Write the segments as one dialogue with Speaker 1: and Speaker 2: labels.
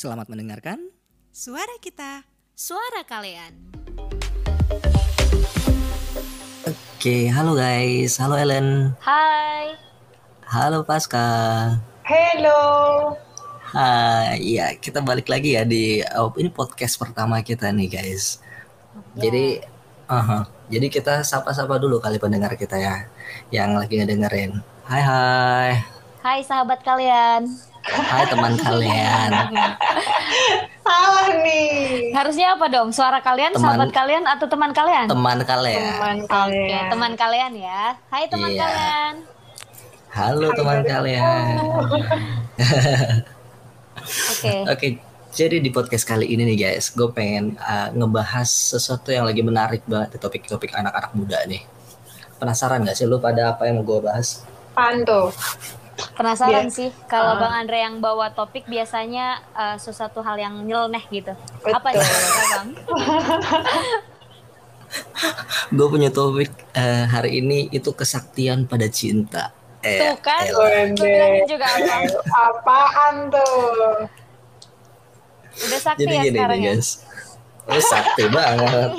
Speaker 1: Selamat mendengarkan.
Speaker 2: Suara kita,
Speaker 3: Suara kalian.
Speaker 1: Oke, halo guys. Halo Ellen.
Speaker 3: Hai.
Speaker 1: Halo Pasca.
Speaker 4: Hello.
Speaker 1: Hai, ya kita balik lagi ya di oh, ini podcast pertama kita nih guys. Jadi, aha, jadi kita sapa-sapa dulu kali pendengar kita ya, yang lagi ngedengerin. Hai hai,
Speaker 3: Hai sahabat kalian.
Speaker 1: Hai teman kalian.
Speaker 4: Salah nih.
Speaker 3: Harusnya apa dong? Suara kalian,
Speaker 1: Teman-
Speaker 3: sahabat kalian atau teman kalian?
Speaker 1: Teman kalian.
Speaker 4: Teman
Speaker 3: Oke,
Speaker 4: kalian.
Speaker 3: teman kalian ya. Hai teman
Speaker 1: Iya.
Speaker 3: kalian.
Speaker 1: Halo teman kalian.
Speaker 3: Oke.
Speaker 1: Oke, jadi di podcast kali ini nih guys, gue pengen uh, ngebahas sesuatu yang lagi menarik banget di topik-topik anak-anak muda nih. Penasaran gak sih lu pada apa yang mau gue bahas?
Speaker 4: Panto.
Speaker 3: Penasaran
Speaker 4: Iya.
Speaker 3: sih kalau
Speaker 4: Ah.
Speaker 3: Bang Andre yang bawa topik biasanya eh, sesuatu hal yang nyeleneh gitu.
Speaker 4: Betul.
Speaker 3: Apa ya, Bang?
Speaker 1: Gue punya topik uh, hari ini itu kesaktian pada cinta. Eh,
Speaker 3: Tuh kan,
Speaker 1: eh,
Speaker 3: gue bilangin juga apa.
Speaker 4: Apaan tuh?
Speaker 3: Udah sakti
Speaker 1: jadi
Speaker 3: ya
Speaker 1: gini
Speaker 3: sekarang
Speaker 1: nih
Speaker 3: ya.
Speaker 1: guys. Oh, sakti banget.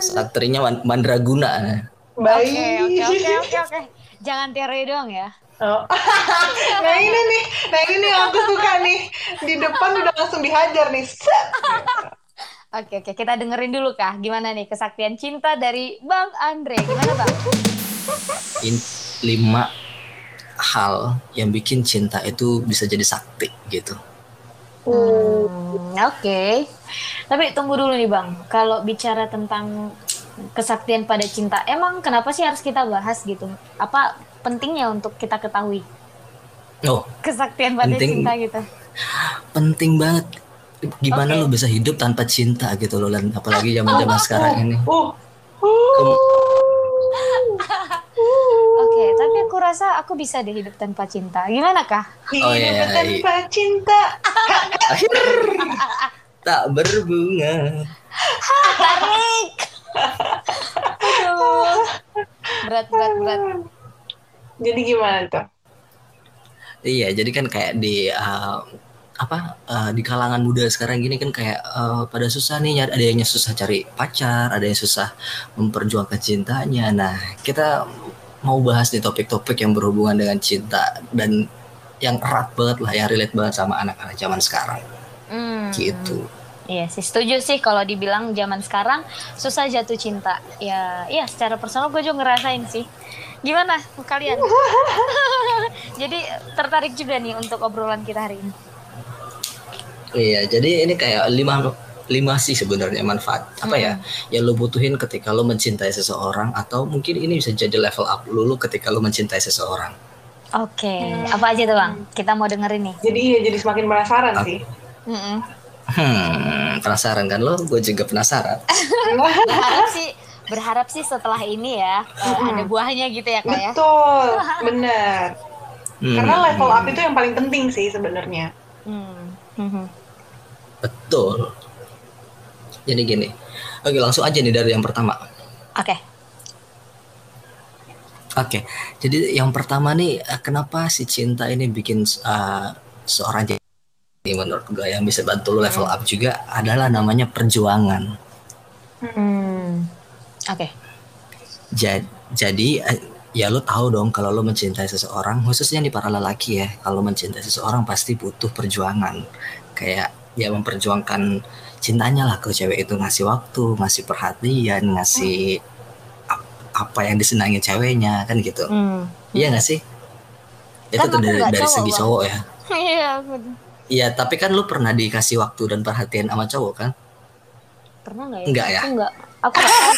Speaker 1: Saktrinya man- mandraguna.
Speaker 4: Baik.
Speaker 3: Oke, oke, oke, oke, oke. Jangan teori doang ya.
Speaker 4: Oh. nah ini nih, nah ini aku suka nih. Di depan udah langsung dihajar nih. Set.
Speaker 3: Oke, oke, kita dengerin dulu kah. Gimana nih kesaktian cinta dari Bang Andre? Gimana Bang?
Speaker 1: In, lima hal yang bikin cinta itu bisa jadi sakti gitu.
Speaker 3: Hmm, Oke. Tapi tunggu dulu nih Bang. Kalau bicara tentang kesaktian pada cinta, emang kenapa sih harus kita bahas gitu? Apa pentingnya untuk kita ketahui
Speaker 1: Oh,
Speaker 3: kesaktian pada
Speaker 1: Penting.
Speaker 3: cinta gitu?
Speaker 1: penting banget gimana
Speaker 3: Oke.
Speaker 1: lu bisa hidup tanpa cinta gitu loh Lan apalagi zaman-zaman sekarang ini
Speaker 4: Uh.
Speaker 1: Kem-
Speaker 3: Oke, tapi aku rasa aku bisa deh hidup tanpa cinta. Gimana kah?
Speaker 1: Oh, iya,
Speaker 4: Hidup tanpa cinta.
Speaker 1: tak berbunga
Speaker 3: Tarik. Aduh. Berat, berat, berat.
Speaker 4: Jadi gimana tuh?
Speaker 1: iya jadi kan kayak di uh, apa uh, di kalangan muda sekarang gini kan kayak uh, pada susah nih nyari- ada yang susah cari pacar ada yang susah memperjuangkan cintanya nah kita mau bahas nih topik-topik yang berhubungan dengan cinta dan yang erat banget lah yang relate banget sama anak-anak zaman sekarang
Speaker 3: Hmm.
Speaker 1: gitu
Speaker 3: Iya sih, setuju sih kalau dibilang zaman sekarang susah jatuh cinta. Ya, iya secara personal gue juga ngerasain sih. Gimana kalian? Jadi tertarik juga nih untuk obrolan kita hari ini.
Speaker 1: Iya, jadi ini kayak lima lima sih sebenarnya manfaat apa ya yang lo butuhin ketika lo mencintai seseorang atau mungkin ini bisa jadi level up lo ketika lo mencintai seseorang.
Speaker 3: Oke, apa aja tuh bang? Kita mau dengerin nih.
Speaker 4: Jadi iya jadi semakin penasaran
Speaker 1: Aku-
Speaker 4: sih.
Speaker 3: Mm-mm.
Speaker 1: Hmm, penasaran kan lo? Gue juga penasaran.
Speaker 3: Berharap sih, berharap sih setelah ini ya eh, ada buahnya gitu ya kak ya.
Speaker 4: Betul, benar.
Speaker 1: Hmm,
Speaker 4: Karena level up itu yang paling penting sih sebenarnya.
Speaker 3: Hmm. Mhm.
Speaker 1: betul. Jadi gini, oke langsung aja nih dari yang pertama.
Speaker 3: Oke.
Speaker 1: Oke, jadi yang pertama nih, eh, kenapa si cinta ini bikin eh, seorang jadi menurut gue yang bisa bantu lo level up juga adalah namanya perjuangan.
Speaker 3: Hmm. Oke.
Speaker 1: Ja- jadi eh, ya lo tahu dong kalau lo mencintai seseorang, khususnya nih para lelaki ya, kalau mencintai seseorang pasti butuh perjuangan. Kayak ya memperjuangkan cintanya lah ke cewek itu ngasih waktu, ngasih perhatian, ngasih ap- apa yang disenangi ceweknya kan gitu.
Speaker 3: Hmm.
Speaker 1: Iya gak sih? Itu
Speaker 3: Kan
Speaker 1: tuh
Speaker 3: aku
Speaker 1: dari, dari
Speaker 3: cowok,
Speaker 1: segi cowok ya.
Speaker 3: Iya. betul.
Speaker 1: Iya, tapi kan lu pernah dikasih waktu dan perhatian sama cowok kan?
Speaker 3: Pernah nggak ya?
Speaker 1: Enggak ya?
Speaker 3: Aku enggak. Aku nggak.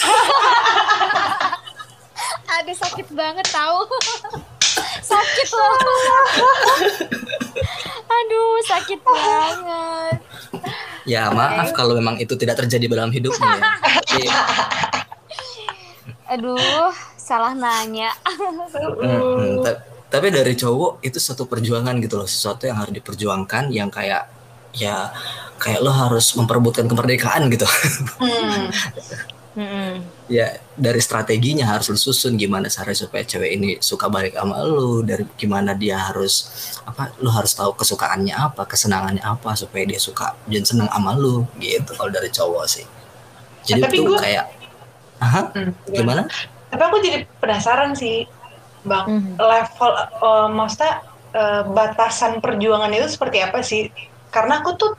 Speaker 3: Aduh sakit banget tahu. sakit loh. Aduh sakit banget.
Speaker 1: Ya maaf kalau memang itu tidak terjadi dalam hidupmu ya. Iya.
Speaker 3: Aduh salah nanya.
Speaker 1: Mm-mm. Ta- Tapi dari cowok itu suatu perjuangan gitu loh, sesuatu yang harus diperjuangkan, yang kayak ya kayak lo harus memperebutkan kemerdekaan gitu.
Speaker 4: Hmm.
Speaker 3: Mm-mm.
Speaker 1: ya dari strateginya harus lu susun gimana cara supaya cewek ini suka balik sama lu dari gimana dia harus apa lu harus tahu kesukaannya apa kesenangannya apa supaya dia suka dan seneng sama lu gitu kalau dari cowok sih jadi
Speaker 4: Tapi
Speaker 1: tuh
Speaker 4: gua-
Speaker 1: kayak Aha,
Speaker 4: Hmm,
Speaker 1: gimana
Speaker 4: Tapi aku jadi penasaran sih, Bang.
Speaker 3: Mhm.
Speaker 4: Level, eh, maksudnya eh, batasan perjuangan itu seperti apa sih? Karena aku tuh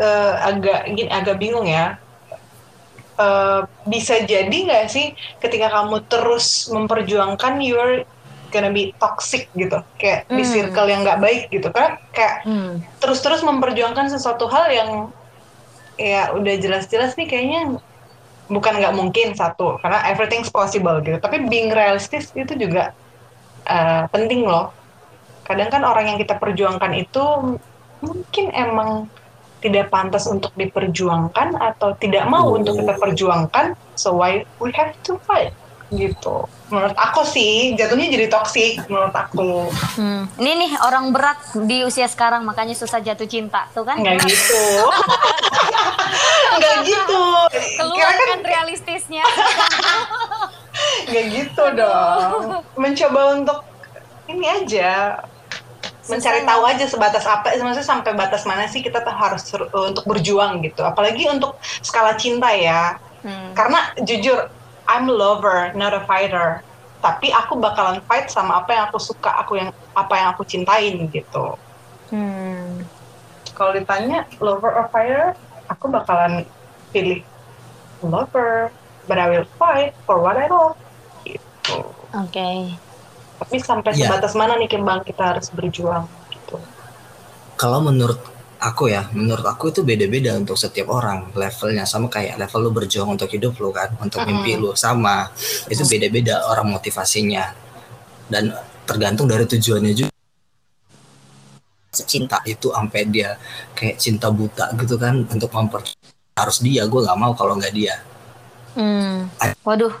Speaker 4: eh, agak gini, agak bingung ya. Eh, bisa jadi nggak sih ketika kamu terus memperjuangkan you're gonna be toxic gitu, kayak di
Speaker 3: Hmm.
Speaker 4: circle yang nggak baik gitu kan? Kayak
Speaker 3: Hmm.
Speaker 4: terus-terus memperjuangkan sesuatu hal yang ya udah jelas-jelas nih kayaknya bukan nggak mungkin satu karena everything's possible gitu. Tapi being realistis itu juga uh, penting loh. Kadang kan orang yang kita perjuangkan itu mungkin emang tidak pantas untuk diperjuangkan atau tidak mau
Speaker 1: Oh.
Speaker 4: untuk kita perjuangkan so why we have to fight gitu. Menurut aku sih jatuhnya jadi toxic menurut aku.
Speaker 3: Hmm. Ini nih orang berat di usia sekarang makanya susah jatuh cinta tuh kan?
Speaker 4: nggak gitu. Nggak gitu.
Speaker 3: Keluar
Speaker 4: Karena kan
Speaker 3: realistisnya.
Speaker 4: nggak gitu dong. Mencoba untuk ini aja. Mencari tahu aja sebatas apa maksudnya sampai batas mana sih kita tuh harus untuk berjuang gitu. Apalagi untuk skala cinta ya.
Speaker 3: Hmm.
Speaker 4: karena jujur I'm a lover not a fighter tapi aku bakalan fight sama apa yang aku suka aku yang apa yang aku cintain gitu
Speaker 3: Hmm.
Speaker 4: kalau ditanya lover or fighter aku bakalan pilih lover but I will fight for what I love gitu
Speaker 3: Oke.
Speaker 4: tapi sampai
Speaker 1: Iya.
Speaker 4: sebatas mana nih Bang kita harus berjuang gitu
Speaker 1: kalau menurut aku ya menurut aku itu beda-beda untuk setiap orang levelnya. Sama kayak level lu berjuang untuk hidup lu kan untuk mimpi lu sama. Itu beda-beda orang motivasinya. Dan tergantung dari tujuannya juga. Cinta itu sampai dia kayak cinta buta gitu kan untuk memper harus dia gue nggak mau kalau nggak dia.
Speaker 3: Hmm. Waduh.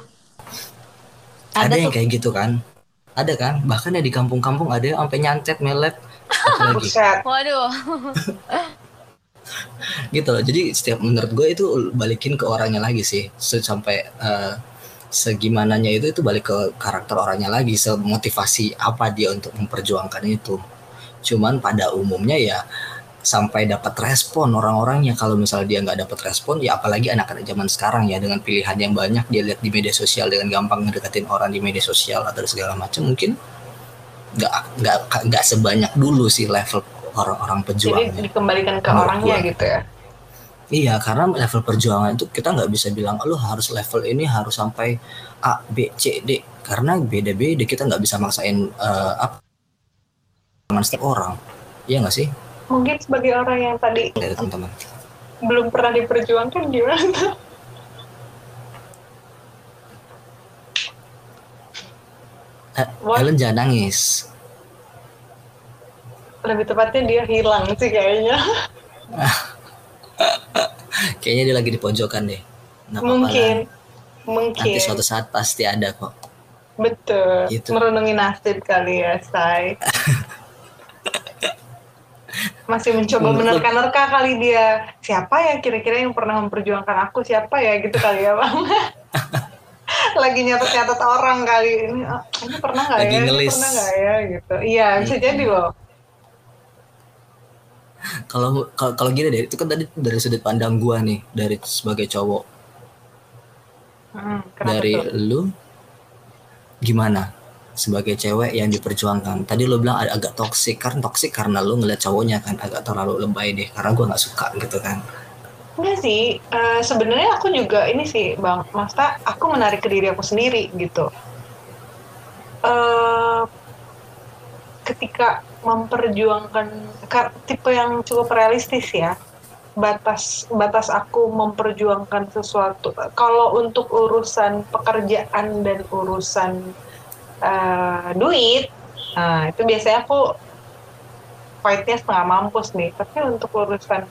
Speaker 1: ada,
Speaker 3: Ada,
Speaker 1: yang
Speaker 3: tuh.
Speaker 1: kayak gitu kan. Ada kan bahkan ya di kampung-kampung ada yang sampai nyantet melet
Speaker 4: buset.
Speaker 3: Waduh.
Speaker 1: gitu loh. Jadi setiap menurut gue itu balikin ke orangnya lagi sih. Sampai eh, segimananya itu itu balik ke karakter orangnya lagi semotivasi apa dia untuk memperjuangkan itu. Cuman pada umumnya ya sampai dapat respon orang-orangnya. Kalau misalnya dia nggak dapat respon ya apalagi anak-anak zaman sekarang ya dengan pilihan yang banyak dia lihat di media sosial dengan gampang ngedeketin orang di media sosial atau segala macam mungkin nggak nggak nggak sebanyak dulu sih level orang-orang
Speaker 4: jadi
Speaker 1: pejuangnya
Speaker 4: dikembalikan ke
Speaker 1: Menurut
Speaker 4: orangnya
Speaker 1: gua.
Speaker 4: gitu ya
Speaker 1: Iya, karena level perjuangan itu kita nggak bisa bilang lo harus level ini harus sampai A, B, C, D. Karena beda-beda kita nggak bisa maksain eh, apa setiap orang. Iya nggak sih,
Speaker 4: mungkin sebagai orang yang tadi
Speaker 1: dari teman-teman?
Speaker 4: belum pernah diperjuangkan gimana What?
Speaker 1: Ellen jangan nangis.
Speaker 4: lebih tepatnya dia hilang sih kayaknya
Speaker 1: Kayaknya dia lagi di pojokan deh. Nggak
Speaker 4: mungkin mungkin
Speaker 1: Nanti suatu saat pasti ada kok.
Speaker 4: betul
Speaker 1: Gitu.
Speaker 4: merenungi nasib kali ya say masih mencoba menerka-nerka kali dia siapa ya kira-kira yang pernah memperjuangkan aku siapa ya gitu kali ya bang lagi nyatet-nyatet orang kali ini ah, ini pernah nggak ya ini
Speaker 1: ngelis.
Speaker 4: pernah nggak ya gitu iya bisa
Speaker 1: Hmm.
Speaker 4: jadi loh
Speaker 1: Kalau kalau gini deh, itu kan tadi dari sudut pandang gua nih, dari sebagai cowok.
Speaker 4: Hmm,
Speaker 1: dari
Speaker 4: tuh?
Speaker 1: lu gimana sebagai cewek yang diperjuangkan tadi lu bilang ag- agak toksik kan toksik karena lu ngeliat cowoknya kan agak terlalu lebay deh karena gua nggak suka gitu kan
Speaker 4: Enggak sih, eh, sebenarnya aku juga ini sih bang, maksudnya aku menarik ke diri aku sendiri gitu. Eh, ketika memperjuangkan ka- tipe yang cukup realistis ya, batas batas aku memperjuangkan sesuatu. Kalau untuk urusan pekerjaan dan urusan eh, duit, nah itu biasanya aku fightnya setengah mampus nih. Tapi untuk urusan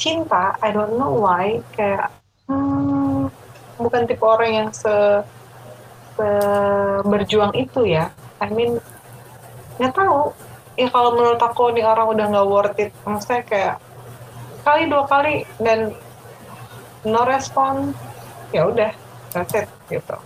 Speaker 4: cinta, I don't know why kayak hmm, bukan tipe orang yang se, se- berjuang itu ya. I mean nggak tahu. Ya kalau menurut aku nih orang udah nggak worth it, maksudnya kayak kali dua kali dan no respon, ya udah that's it gitu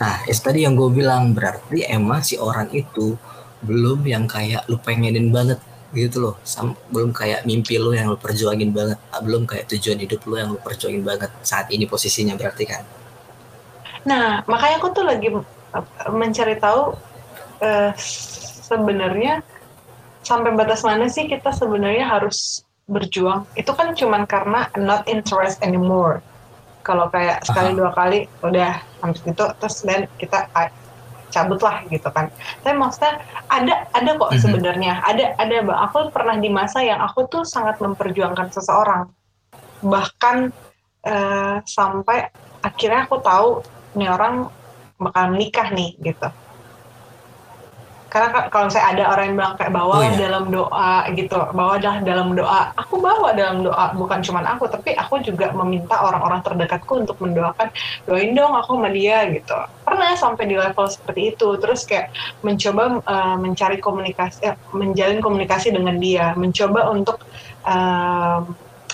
Speaker 1: Nah, itu tadi yang gue bilang berarti emang si orang itu belum yang kayak lu pengenin banget gitu loh, Sam, belum kayak mimpi lu yang lu perjuangin banget, belum kayak tujuan hidup lu yang lu perjuangin banget saat ini posisinya berarti kan.
Speaker 4: Nah, makanya aku tuh lagi uh, mencari tahu uh, sebenarnya sampai batas mana sih kita sebenarnya harus berjuang. Itu kan cuman karena not interest anymore. Kalau kayak sekali
Speaker 1: Aha.
Speaker 4: dua kali udah habis itu terus dan kita ah, cabut lah gitu kan. Tapi maksudnya ada ada kok
Speaker 1: Mhm.
Speaker 4: sebenarnya ada ada Mbak. Aku pernah di masa yang aku tuh sangat memperjuangkan seseorang. Bahkan eh, sampai akhirnya aku tahu nih orang bakal menikah nih gitu. Karena ka- kalau saya ada orang yang bilang kayak bawa
Speaker 1: Oh, iya.
Speaker 4: dalam doa gitu, bawa dah dalam doa. Aku bawa dalam doa, bukan cuman aku, tapi aku juga meminta orang-orang terdekatku untuk mendoakan, doain dong aku sama dia gitu. Pernah sampai di level seperti itu, terus kayak mencoba eh, mencari komunikasi, eh, menjalin komunikasi dengan dia, mencoba untuk eh,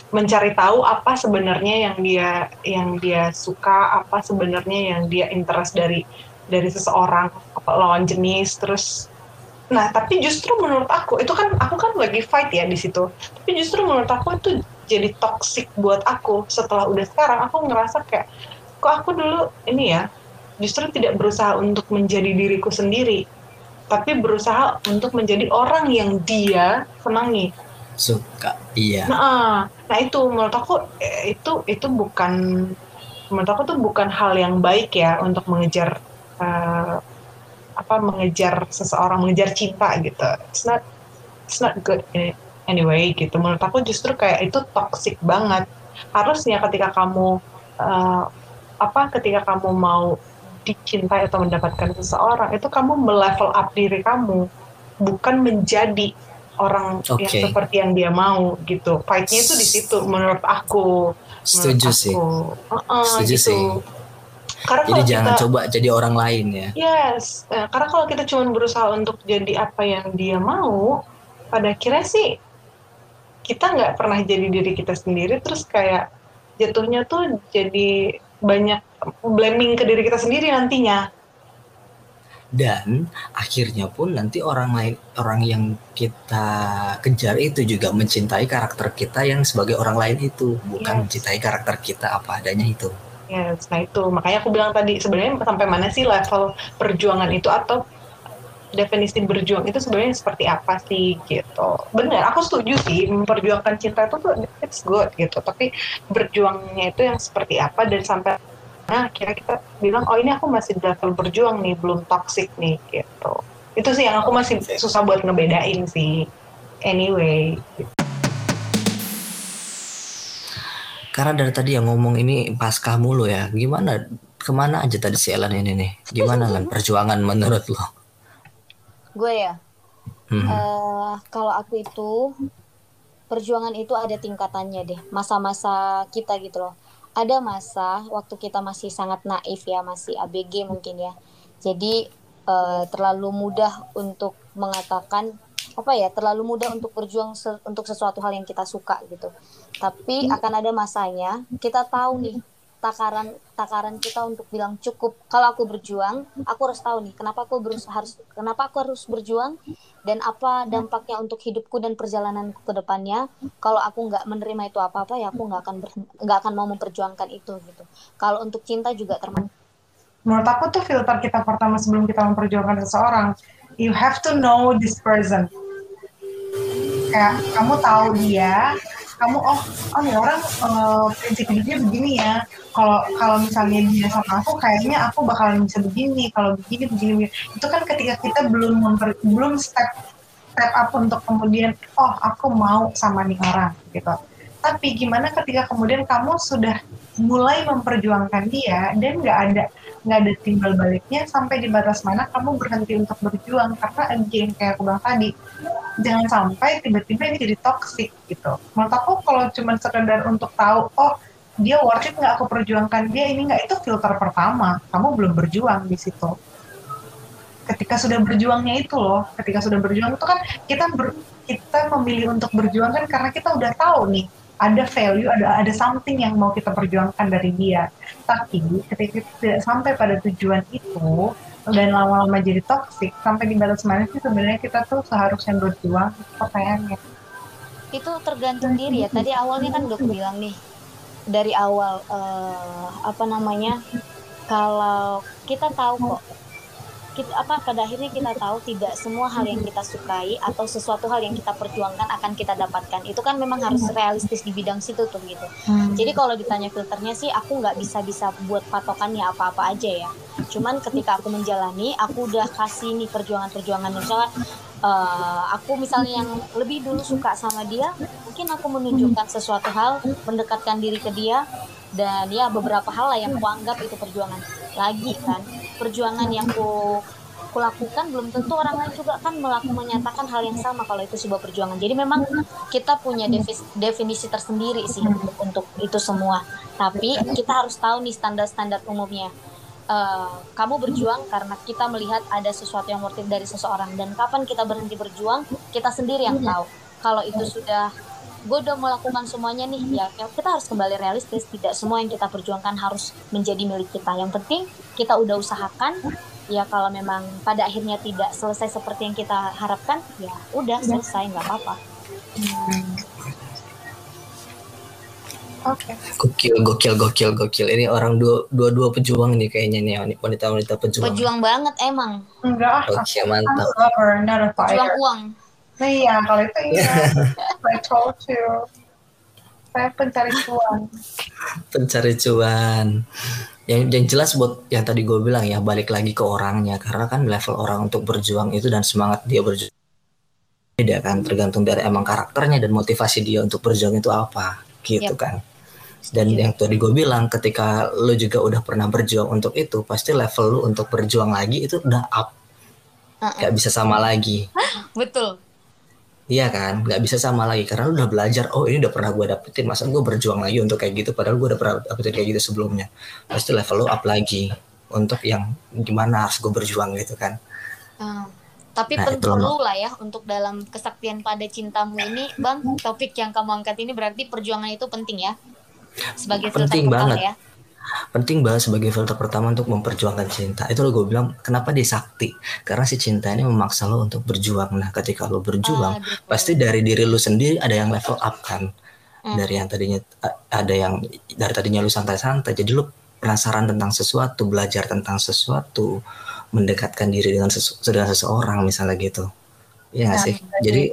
Speaker 4: mencari tahu apa sebenarnya yang dia yang dia suka, apa sebenarnya yang dia interest dari dari seseorang lawan jenis terus nah tapi justru menurut aku itu kan aku kan lagi fight ya di situ tapi justru menurut aku itu jadi toxic buat aku. Setelah udah sekarang aku ngerasa kayak kok aku dulu ini ya justru tidak berusaha untuk menjadi diriku sendiri tapi berusaha untuk menjadi orang yang dia senangi.
Speaker 1: Suka, iya.
Speaker 4: Nah, nah itu menurut aku eh, itu itu bukan menurut aku tuh bukan hal yang baik ya untuk mengejar eh, apa mengejar seseorang mengejar cinta gitu. It's not it's not good anyway gitu. Menurut aku justru kayak itu toxic banget. Harusnya ketika kamu eh, apa ketika kamu mau dicintai atau mendapatkan seseorang itu kamu melevel up diri kamu bukan menjadi orang yang
Speaker 1: Oke.
Speaker 4: seperti yang dia mau gitu. Fight-nya itu di situ menurut aku.
Speaker 1: Setuju
Speaker 4: Menurut
Speaker 1: sih.
Speaker 4: aku. Heeh,
Speaker 1: Setuju
Speaker 4: gitu.
Speaker 1: sih.
Speaker 4: Karena
Speaker 1: Jadi jangan
Speaker 4: kita,
Speaker 1: coba jadi orang lain ya.
Speaker 4: Yes, eh, karena kalau kita cuma berusaha untuk jadi apa yang dia mau, pada akhirnya sih kita nggak pernah jadi diri kita sendiri, terus kayak jatuhnya tuh jadi banyak blaming ke diri kita sendiri nantinya.
Speaker 1: Dan akhirnya pun nanti orang lain orang yang kita kejar itu juga mencintai karakter kita yang sebagai orang lain itu, bukan
Speaker 4: Yes.
Speaker 1: mencintai karakter kita apa adanya itu.
Speaker 4: Yes, nah itu makanya aku bilang tadi sebenarnya sampai mana sih level perjuangan itu atau definisi berjuang itu sebenarnya seperti apa sih gitu. Benar, aku setuju sih memperjuangkan cinta itu tuh it's good gitu. Tapi berjuangnya itu yang seperti apa dan sampai nah kira kita bilang oh ini aku masih di level berjuang nih belum toxic nih gitu. Itu sih yang aku masih susah buat ngebedain sih. Anyway,
Speaker 1: Karena dari tadi yang ngomong ini paskah mulu ya. Gimana ke mana aja tadi si Ellen ini nih? Gimana kan perjuangan menurut lo?
Speaker 3: Gue ya,
Speaker 1: Hmm.
Speaker 3: eh kalau aku itu perjuangan itu ada tingkatannya deh. Masa-masa kita gitu loh. Ada masa waktu kita masih sangat naif ya, masih ABG mungkin ya. Jadi eh, terlalu mudah untuk mengatakan apa ya, terlalu mudah untuk berjuang se- untuk sesuatu hal yang kita suka gitu. Tapi akan ada masanya kita tahu nih takaran takaran kita untuk bilang cukup. Kalau aku berjuang aku harus tahu nih kenapa aku berus harus kenapa aku harus berjuang dan apa dampaknya untuk hidupku dan perjalananku ke depannya. Kalau aku nggak menerima itu apa apa ya aku nggak akan nggak akan mau memperjuangkan itu gitu. Kalau untuk cinta juga termasuk.
Speaker 4: Menurut aku tuh filter kita pertama sebelum kita memperjuangkan seseorang you have to know this person kayak kamu tahu dia kamu oh oh nih orang eh, prinsip hidupnya begini ya. Kalau kalau misalnya dia sama aku kayaknya aku bakalan bisa begini. Kalau begini begini, begini. itu kan ketika kita belum memper, belum step step up untuk kemudian oh aku mau sama nih orang gitu. Tapi gimana ketika kemudian kamu sudah mulai memperjuangkan dia dan nggak ada nggak ada timbal baliknya sampai di batas mana kamu berhenti untuk berjuang. Karena again kayak aku bilang tadi jangan sampai tiba-tiba ini jadi toxic gitu. Menurut aku kalau cuma sekedar untuk tahu oh dia worth it nggak aku perjuangkan dia ini nggak itu filter pertama. Kamu belum berjuang di situ. Ketika sudah berjuangnya itu loh ketika sudah berjuang itu kan kita ber- kita memilih untuk berjuang kan karena kita udah tahu nih ada value, ada ada something yang mau kita perjuangkan dari dia. Tapi ketika tidak sampai pada tujuan itu dan lama-lama jadi toxic sampai di batas mana sih sebenarnya kita tuh seharusnya berjuang pertanyaannya.
Speaker 3: Itu tergantung diri ya. Tadi awalnya kan udah bilang nih dari awal eh, apa namanya kalau kita tahu kok kita apa pada akhirnya kita tahu tidak semua hal yang kita sukai atau sesuatu hal yang kita perjuangkan akan kita dapatkan. Itu kan memang harus realistis di bidang situ tuh gitu. Jadi kalau ditanya filternya sih aku nggak bisa bisa buat patokannya apa-apa aja ya. Cuman ketika aku menjalani aku udah kasih nih perjuangan-perjuangan. Misalnya eh, aku misalnya yang lebih dulu suka sama dia mungkin aku menunjukkan sesuatu hal mendekatkan diri ke dia dan ya beberapa hal lah yang aku anggap itu perjuangan lagi kan. Perjuangan yang ku kulakukan belum tentu orang lain juga kan melakukan menyatakan hal yang sama kalau itu sebuah perjuangan. Jadi memang kita punya definisi, tersendiri sih untuk itu semua. Tapi kita harus tahu nih standar-standar umumnya Eh, kamu berjuang karena kita melihat ada sesuatu yang worth it dari seseorang. Dan kapan kita berhenti berjuang kita sendiri yang tahu. Kalau itu sudah gue udah melakukan semuanya nih ya ya kita harus kembali realistis. Tidak semua yang kita perjuangkan harus menjadi milik kita. Yang penting kita udah usahakan. Ya kalau memang pada akhirnya tidak selesai seperti yang kita harapkan ya udah selesai nggak apa-apa
Speaker 4: Oke.
Speaker 5: Gokil, gokil, gokil, gokil. Ini orang dua dua, dua pejuang nih kayaknya nih wanita-wanita pejuang.
Speaker 3: pejuang banget emang
Speaker 4: Enggak, ah,
Speaker 5: Oke,
Speaker 4: I'm
Speaker 5: mantap.
Speaker 4: a lover, not a
Speaker 3: pejuang
Speaker 4: fighter.
Speaker 3: uang
Speaker 4: Nah, iya, kalau itu iya. I told you. Saya pencari cuan.
Speaker 5: Pencari cuan. Yang, yang jelas buat yang tadi gue bilang ya balik lagi ke orangnya karena kan level orang untuk berjuang itu dan semangat dia berjuang beda kan tergantung dari emang karakternya dan motivasi dia untuk berjuang itu apa gitu
Speaker 3: Yap.
Speaker 5: kan dan yang tadi gue bilang ketika lo juga udah pernah berjuang untuk itu pasti level lo untuk berjuang lagi itu udah up
Speaker 3: Uh-uh.
Speaker 5: gak bisa sama lagi
Speaker 3: betul
Speaker 5: Iya kan, nggak bisa sama lagi karena lu udah belajar. Oh ini udah pernah gue dapetin, masa gue berjuang lagi untuk kayak gitu. Padahal gue udah pernah dapetin kayak gitu sebelumnya. Pasti level lu up lagi untuk yang gimana harus gue berjuang gitu kan.
Speaker 3: Ah, tapi
Speaker 5: Nah,
Speaker 3: perlu lah ya untuk dalam kesaktian pada cintamu ini, Bang. Topik yang kamu angkat ini berarti perjuangan itu penting ya. Sebagai filter
Speaker 5: Penting
Speaker 3: pertama
Speaker 5: banget.
Speaker 3: ya.
Speaker 5: Penting banget sebagai filter pertama untuk memperjuangkan cinta. Itu lo gue bilang kenapa dia sakti? Karena si cinta ini memaksa lo untuk berjuang. Nah ketika lo berjuang,
Speaker 3: Aduh.
Speaker 5: pasti dari diri lu sendiri ada yang level up kan.
Speaker 3: Hmm.
Speaker 5: Dari yang tadinya a- ada yang dari tadinya lu santai-santai, jadi lu penasaran tentang sesuatu, belajar tentang sesuatu, mendekatkan diri dengan sesu- dengan seseorang misalnya gitu. Iya nggak
Speaker 4: Nah,
Speaker 5: sih?
Speaker 4: jadi-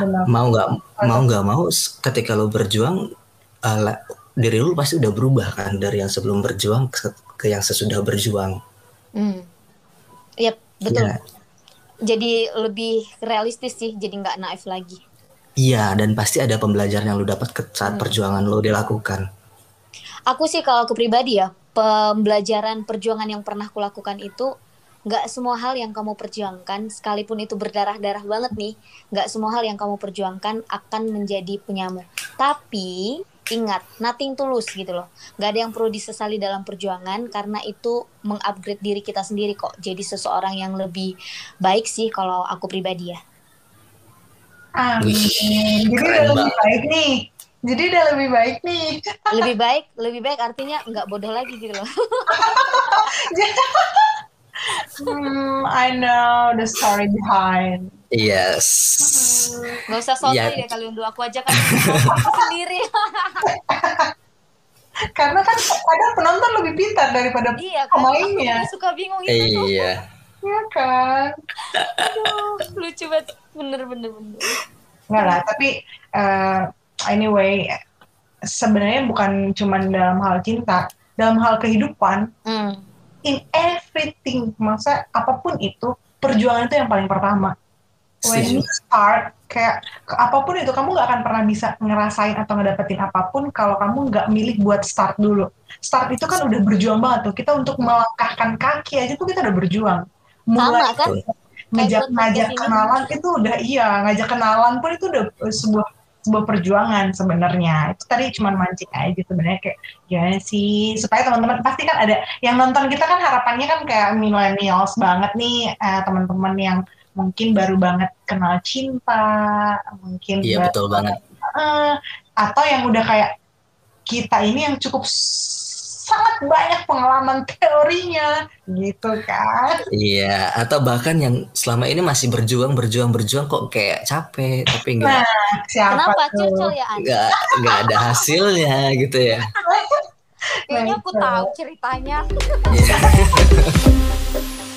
Speaker 4: Benar.
Speaker 5: mau nggak mau nggak mau ketika lo berjuang uh, diri lu pasti udah berubah kan dari yang sebelum berjuang ke, ke yang sesudah berjuang.
Speaker 3: Hmm. Yap, betul.
Speaker 5: Iya.
Speaker 3: Jadi lebih realistis sih, jadi nggak naif lagi.
Speaker 5: Iya, dan pasti ada pembelajaran yang lu dapat ke saat
Speaker 3: Hmm.
Speaker 5: perjuangan lo dilakukan.
Speaker 3: Aku sih kalau aku pribadi ya, pembelajaran perjuangan yang pernah kulakukan itu nggak semua hal yang kamu perjuangkan, sekalipun itu berdarah-darah banget nih, nggak semua hal yang kamu perjuangkan akan menjadi punyamu. Tapi ingat, nothing tulus gitu loh. Nggak ada yang perlu disesali dalam perjuangan karena itu mengupgrade diri kita sendiri kok. Jadi seseorang yang lebih baik sih kalau aku pribadi ya.
Speaker 4: Amin.
Speaker 5: Wih,
Speaker 4: Jadi udah lebih baik nih. Jadi udah lebih baik nih.
Speaker 3: Lebih baik, lebih baik artinya nggak bodoh lagi gitu loh.
Speaker 4: Hmm, I know the story behind.
Speaker 5: Yes.
Speaker 3: Gak usah sotoy
Speaker 5: Iya.
Speaker 3: deh kalian dua aku aja kan aku sendiri.
Speaker 4: Karena kan kadang penonton lebih pintar daripada
Speaker 3: iya kan,
Speaker 4: pemainnya.
Speaker 3: aku suka bingung itu tuh.
Speaker 5: Iya.
Speaker 4: Iya kan?
Speaker 3: Aduh, lucu banget, bener-bener bener.
Speaker 4: Enggak lah, tapi eh, anyway, sebenarnya bukan cuma dalam hal cinta, dalam hal kehidupan,
Speaker 3: Hmm.
Speaker 4: in everything, masa apa pun itu, perjuangan itu yang paling pertama. When you start, kayak apa pun itu, kamu nggak akan pernah bisa ngerasain atau ngedapetin apa pun kalau kamu nggak milih buat start dulu. Start itu kan udah berjuang banget tuh. Kita untuk melangkahkan kaki aja tuh kita udah berjuang.
Speaker 3: Sama kan?
Speaker 4: ngajak ngajak kenalan itu udah iya ngajak kenalan pun itu udah eh, sebuah sebuah perjuangan sebenarnya itu tadi cuma mancing aja sebenarnya kayak gimana sih supaya teman-teman pasti kan ada yang nonton kita kan harapannya kan kayak millennials banget nih eh, teman-teman yang mungkin baru banget kenal cinta mungkin
Speaker 5: Iya
Speaker 4: baru
Speaker 5: betul banget.
Speaker 4: eh, atau yang udah kayak kita ini yang cukup sangat banyak pengalaman teorinya gitu kan
Speaker 5: Iya, atau bahkan yang selama ini masih berjuang, berjuang, berjuang kok kayak capek, tapi nggak
Speaker 4: nah siapa
Speaker 3: Kenapa
Speaker 4: tuh
Speaker 3: curcol ya Anda?
Speaker 5: nggak nggak ada hasilnya gitu ya.
Speaker 3: Kayaknya aku
Speaker 4: Nah,
Speaker 3: tahu ceritanya.
Speaker 5: Iya.